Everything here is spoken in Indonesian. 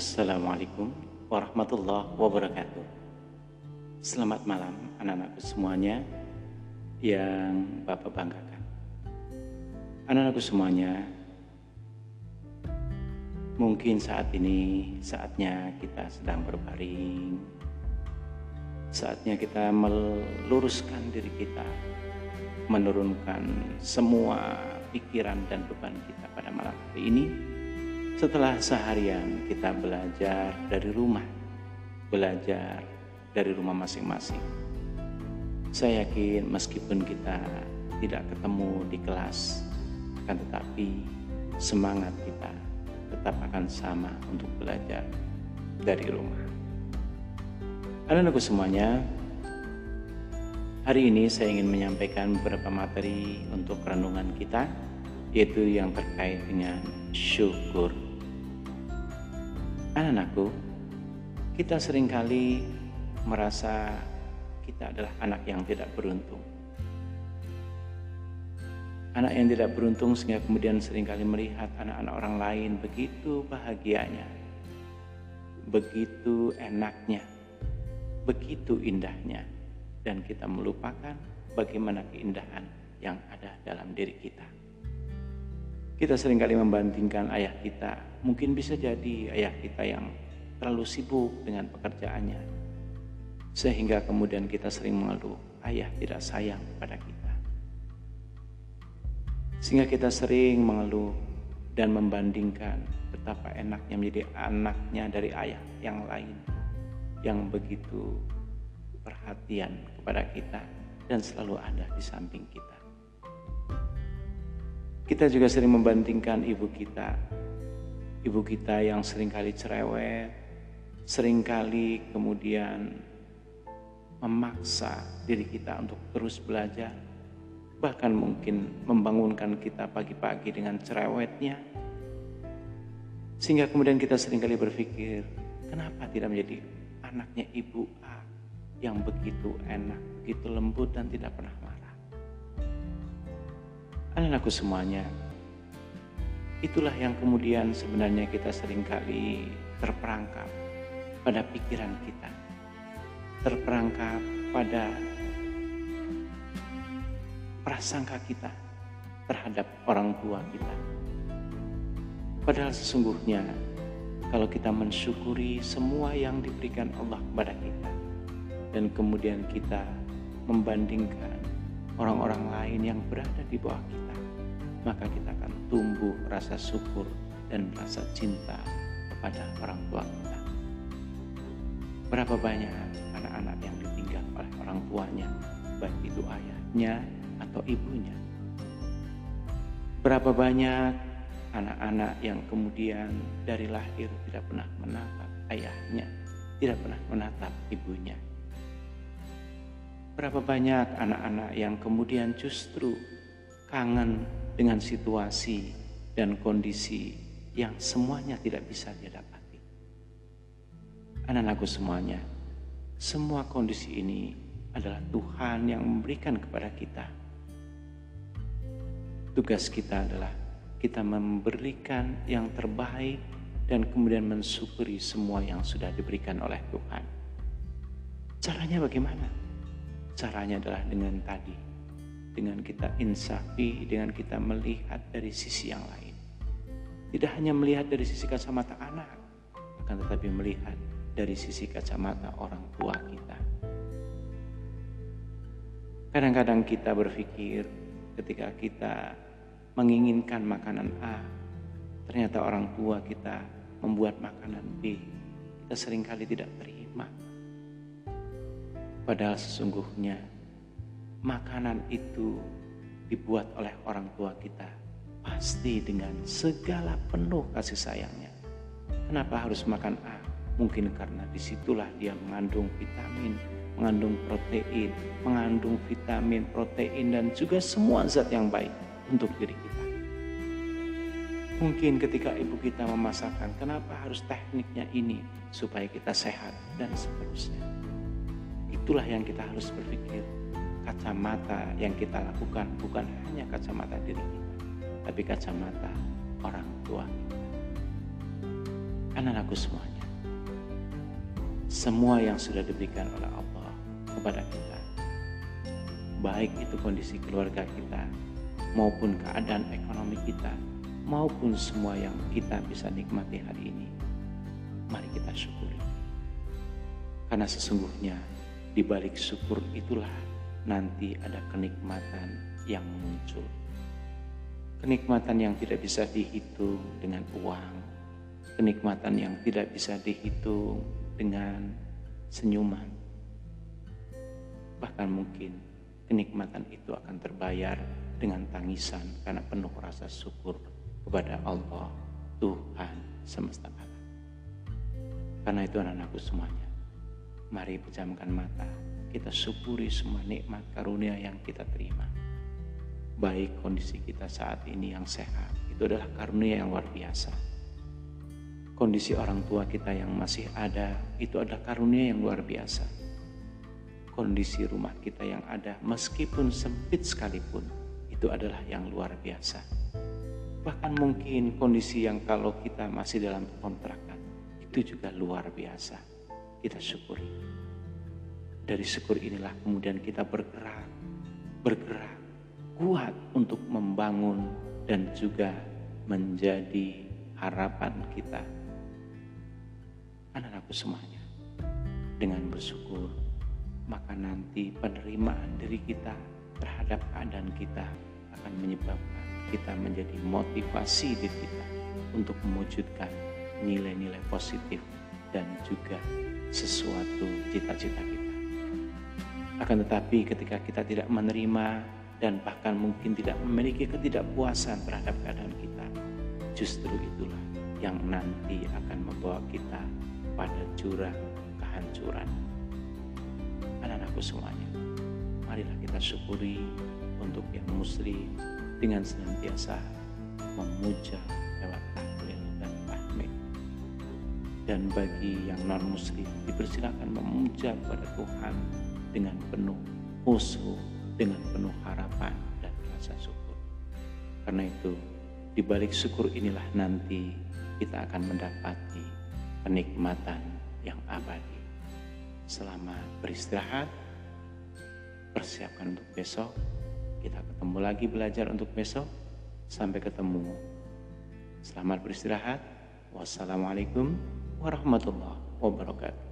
Assalamualaikum warahmatullahi wabarakatuh. Selamat malam anak-anakku semuanya yang Bapak banggakan. Anak-anakku semuanya, mungkin saat ini saatnya kita sedang berbaring. Saatnya kita meluruskan diri kita, menurunkan semua pikiran dan beban kita pada malam hari ini setelah seharian kita belajar dari rumah, belajar dari rumah masing-masing. Saya yakin meskipun kita tidak ketemu di kelas, akan tetapi semangat kita tetap akan sama untuk belajar dari rumah. Anak-anakku semuanya, hari ini saya ingin menyampaikan beberapa materi untuk renungan kita, yaitu yang terkait dengan syukur Anak-anakku, kita sering kali merasa kita adalah anak yang tidak beruntung. Anak yang tidak beruntung sehingga kemudian sering kali melihat anak-anak orang lain begitu bahagianya, begitu enaknya, begitu indahnya, dan kita melupakan bagaimana keindahan yang ada dalam diri kita. Kita sering kali membandingkan ayah kita Mungkin bisa jadi ayah kita yang terlalu sibuk dengan pekerjaannya. Sehingga kemudian kita sering mengeluh, ayah tidak sayang pada kita. Sehingga kita sering mengeluh dan membandingkan betapa enaknya menjadi anaknya dari ayah yang lain yang begitu perhatian kepada kita dan selalu ada di samping kita. Kita juga sering membandingkan ibu kita. Ibu kita yang sering kali cerewet, sering kali kemudian memaksa diri kita untuk terus belajar, bahkan mungkin membangunkan kita pagi-pagi dengan cerewetnya, sehingga kemudian kita sering kali berpikir, kenapa tidak menjadi anaknya ibu A yang begitu enak, begitu lembut dan tidak pernah marah. Anak-anakku semuanya, Itulah yang kemudian sebenarnya kita sering kali terperangkap pada pikiran kita. Terperangkap pada prasangka kita terhadap orang tua kita. Padahal sesungguhnya kalau kita mensyukuri semua yang diberikan Allah kepada kita dan kemudian kita membandingkan orang-orang lain yang berada di bawah kita maka kita akan tumbuh rasa syukur dan rasa cinta kepada orang tua kita. Berapa banyak anak-anak yang ditinggal oleh orang tuanya, baik itu ayahnya atau ibunya. Berapa banyak anak-anak yang kemudian dari lahir tidak pernah menatap ayahnya, tidak pernah menatap ibunya. Berapa banyak anak-anak yang kemudian justru kangen dengan situasi dan kondisi yang semuanya tidak bisa dia dapati. Anak-anakku semuanya, semua kondisi ini adalah Tuhan yang memberikan kepada kita. Tugas kita adalah kita memberikan yang terbaik dan kemudian mensyukuri semua yang sudah diberikan oleh Tuhan. Caranya bagaimana? Caranya adalah dengan tadi dengan kita insafi, dengan kita melihat dari sisi yang lain. Tidak hanya melihat dari sisi kacamata anak, akan tetapi melihat dari sisi kacamata orang tua kita. Kadang-kadang kita berpikir ketika kita menginginkan makanan A, ternyata orang tua kita membuat makanan B. Kita sering kali tidak terima. Padahal sesungguhnya makanan itu dibuat oleh orang tua kita pasti dengan segala penuh kasih sayangnya. Kenapa harus makan A? Mungkin karena di situlah dia mengandung vitamin, mengandung protein, mengandung vitamin, protein, dan juga semua zat yang baik untuk diri kita. Mungkin ketika ibu kita memasakkan, kenapa harus tekniknya ini supaya kita sehat dan seterusnya. Itulah yang kita harus berpikir kacamata yang kita lakukan bukan hanya kacamata diri kita, tapi kacamata orang tua. Anak-anakku semuanya. Semua yang sudah diberikan oleh Allah kepada kita. Baik itu kondisi keluarga kita maupun keadaan ekonomi kita maupun semua yang kita bisa nikmati hari ini. Mari kita syukuri. Karena sesungguhnya di balik syukur itulah nanti ada kenikmatan yang muncul. Kenikmatan yang tidak bisa dihitung dengan uang, kenikmatan yang tidak bisa dihitung dengan senyuman. Bahkan mungkin kenikmatan itu akan terbayar dengan tangisan karena penuh rasa syukur kepada Allah Tuhan semesta alam. Karena itu anak-anakku semuanya, mari pejamkan mata, kita syukuri semua nikmat karunia yang kita terima. Baik kondisi kita saat ini yang sehat, itu adalah karunia yang luar biasa. Kondisi orang tua kita yang masih ada, itu adalah karunia yang luar biasa. Kondisi rumah kita yang ada, meskipun sempit sekalipun, itu adalah yang luar biasa Bahkan mungkin kondisi yang kalau kita masih dalam kontrakan itu juga luar biasa. Kita syukuri. Dari syukur inilah kemudian kita bergerak, bergerak kuat untuk membangun dan juga menjadi harapan kita. Anak-anakku semuanya, dengan bersyukur, maka nanti penerimaan diri kita terhadap keadaan kita akan menyebabkan kita menjadi motivasi diri kita untuk mewujudkan nilai-nilai positif dan juga sesuatu cita-cita kita. Akan tetapi ketika kita tidak menerima dan bahkan mungkin tidak memiliki ketidakpuasan terhadap keadaan kita, justru itulah yang nanti akan membawa kita pada jurang kehancuran. Anak-anakku semuanya, marilah kita syukuri untuk yang muslim, dengan senantiasa memuja lewat. Dan bagi yang non muslim dipersilakan memuja kepada Tuhan dengan penuh khusyuk, dengan penuh harapan dan rasa syukur. Karena itu di balik syukur inilah nanti kita akan mendapati kenikmatan yang abadi. Selama beristirahat, persiapkan untuk besok, kita ketemu lagi belajar untuk besok. Sampai ketemu. Selamat beristirahat. Wassalamualaikum warahmatullahi wabarakatuh.